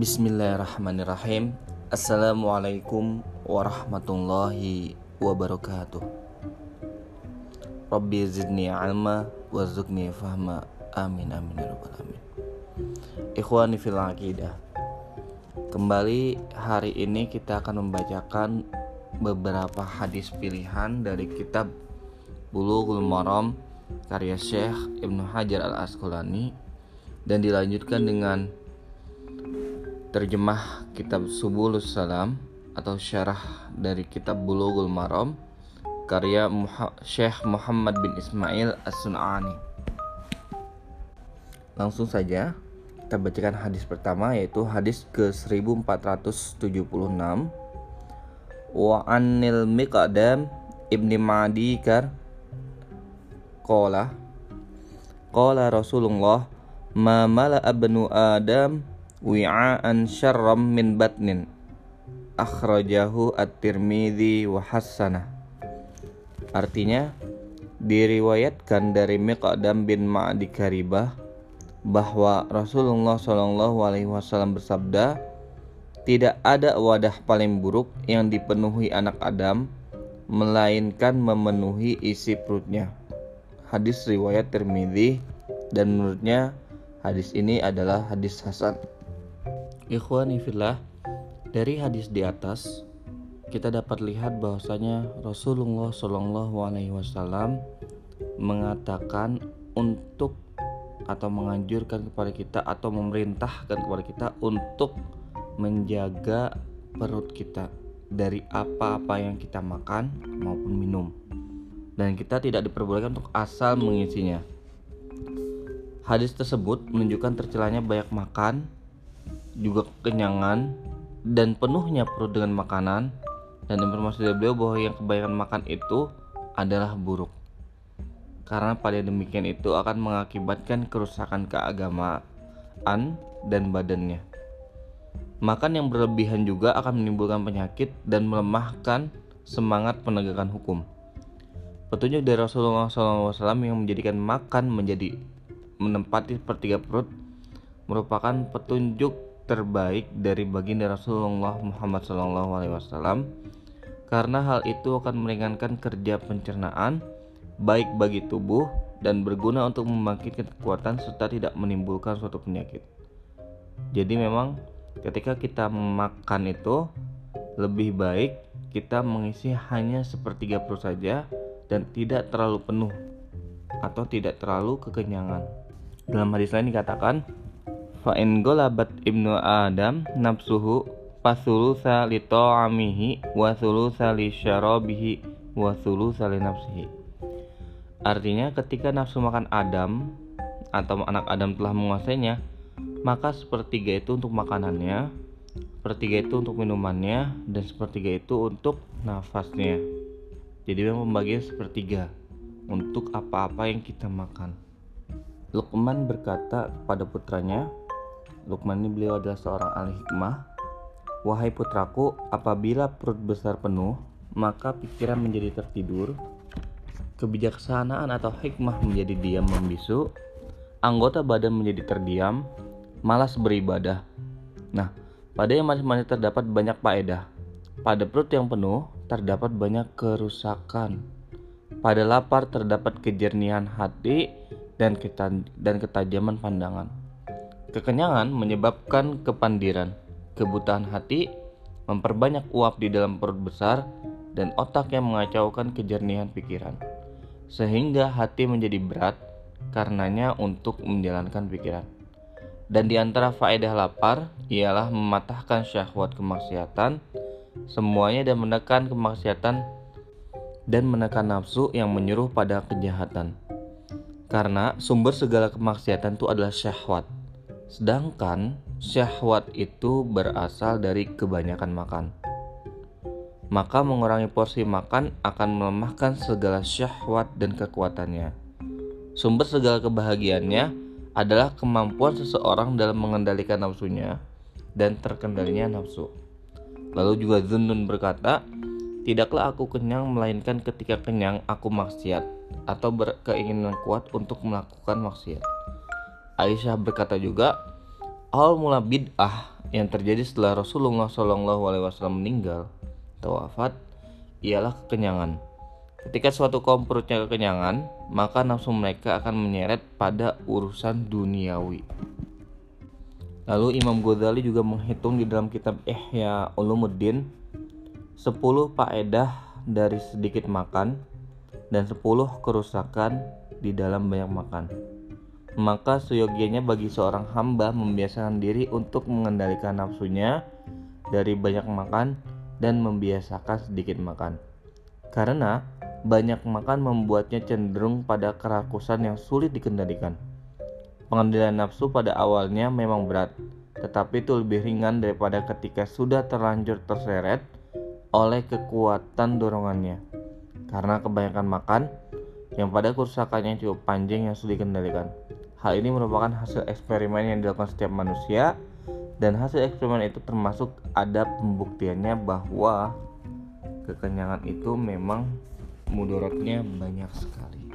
Bismillahirrahmanirrahim. Assalamualaikum warahmatullahi wabarakatuh. Rabbi zidni alma warzuqni fahma. Amin amin ya rabbal alamin. Ikhwani fil aqidah. Kembali hari ini kita akan membacakan beberapa hadis pilihan dari kitab Bulughul Maram karya Syekh Ibnu Hajar Al Asqalani dan dilanjutkan dengan terjemah kitab Subulus Salam atau syarah dari kitab Bulughul Maram karya Syekh Muhammad bin Ismail As-Sun'ani. Langsung saja kita bacakan hadis pertama yaitu hadis ke 1476 wa anil miqdam ibni Madikar qala qala Rasulullah ma mala abnu adam wi'aan syarram min batnin. Akhrajahu at-Tirmidzi wa hasanah artinya diriwayatkan dari Miqdam bin Ma'di Karibah bahwa Rasulullah Shallallahu alaihi wasallam bersabda tidak ada wadah paling buruk yang dipenuhi anak Adam melainkan memenuhi isi perutnya. Hadis riwayat Tirmidzi dan menurutnya hadis ini adalah hadis hasan Ikhwani fillah, dari hadis di atas kita dapat lihat bahwasanya Rasulullah Shallallahu Alaihi Wasallam mengatakan untuk atau menganjurkan kepada kita atau memerintahkan kepada kita untuk menjaga perut kita dari apa-apa yang kita makan maupun minum dan kita tidak diperbolehkan untuk asal mengisinya. Hadis tersebut menunjukkan tercelanya banyak makan juga kekenyangan dan penuhnya perut dengan makanan dan informasi dari beliau bahwa yang kebanyakan makan itu adalah buruk karena pada demikian itu akan mengakibatkan kerusakan keagamaan dan badannya. Makan yang berlebihan juga akan menimbulkan penyakit dan melemahkan semangat penegakan hukum. Petunjuk dari Rasulullah SAW yang menjadikan makan menjadi menempati pertiga perut merupakan petunjuk terbaik dari baginda Rasulullah Muhammad SAW karena hal itu akan meringankan kerja pencernaan baik bagi tubuh dan berguna untuk membangkitkan kekuatan serta tidak menimbulkan suatu penyakit. Jadi memang ketika kita makan itu lebih baik kita mengisi hanya sepertiga perut saja dan tidak terlalu penuh atau tidak terlalu kekenyangan. Dalam hadis lain dikatakan, fa in golabat ibnu adam nafsuhu fasulusa li ta'amihi wa sulusa li syarabihi artinya ketika nafsu makan Adam atau anak Adam telah menguasainya maka sepertiga itu untuk makanannya sepertiga itu untuk minumannya dan sepertiga itu untuk nafasnya. Jadi memang pembagian sepertiga untuk apa-apa yang kita makan. Lukman berkata kepada putranya Lukman ini beliau adalah seorang ahli hikmah. Wahai putraku, apabila perut besar penuh, maka pikiran menjadi tertidur, kebijaksanaan atau hikmah menjadi diam membisu, anggota badan menjadi terdiam, malas beribadah. Nah, pada yang masing-masing terdapat banyak faedah. Pada perut yang penuh terdapat banyak kerusakan. Pada lapar terdapat kejernihan hati dan ketajaman pandangan. Kekenyangan menyebabkan kepandiran, kebutaan hati, memperbanyak uap di dalam perut besar, dan otak yang mengacaukan kejernihan pikiran. Sehingga hati menjadi berat karenanya untuk menjalankan pikiran. Dan di antara faedah lapar ialah mematahkan syahwat kemaksiatan, semuanya dan menekan kemaksiatan dan menekan nafsu yang menyuruh pada kejahatan. Karena sumber segala kemaksiatan itu adalah syahwat. Sedangkan syahwat itu berasal dari kebanyakan makan. Maka mengurangi porsi makan akan melemahkan segala syahwat dan kekuatannya. Sumber segala kebahagiaannya adalah kemampuan seseorang dalam mengendalikan nafsunya dan terkendalinya nafsu. Lalu juga Zunnun berkata, Tidaklah aku kenyang melainkan ketika kenyang aku maksiat atau berkeinginan kuat untuk melakukan maksiat. Aisyah berkata juga, awal mula bid'ah yang terjadi setelah Rasulullah SAW meninggal atau wafat ialah kekenyangan. Ketika suatu kaum perutnya kekenyangan, maka nafsu mereka akan menyeret pada urusan duniawi. Lalu Imam Ghazali juga menghitung di dalam kitab Ihya Ulumuddin 10 faedah dari sedikit makan dan 10 kerusakan di dalam banyak makan. Maka seyogianya bagi seorang hamba membiasakan diri untuk mengendalikan nafsunya dari banyak makan dan membiasakan sedikit makan. Karena banyak makan membuatnya cenderung pada kerakusan yang sulit dikendalikan. Pengendalian nafsu pada awalnya memang berat, tetapi itu lebih ringan daripada ketika sudah terlanjur terseret oleh kekuatan dorongannya. Karena kebanyakan makan, yang pada kerusakannya cukup panjang yang sulit dikendalikan. Hal ini merupakan hasil eksperimen yang dilakukan setiap manusia, dan hasil eksperimen itu termasuk ada pembuktiannya bahwa kekenyangan itu memang mudorotnya banyak sekali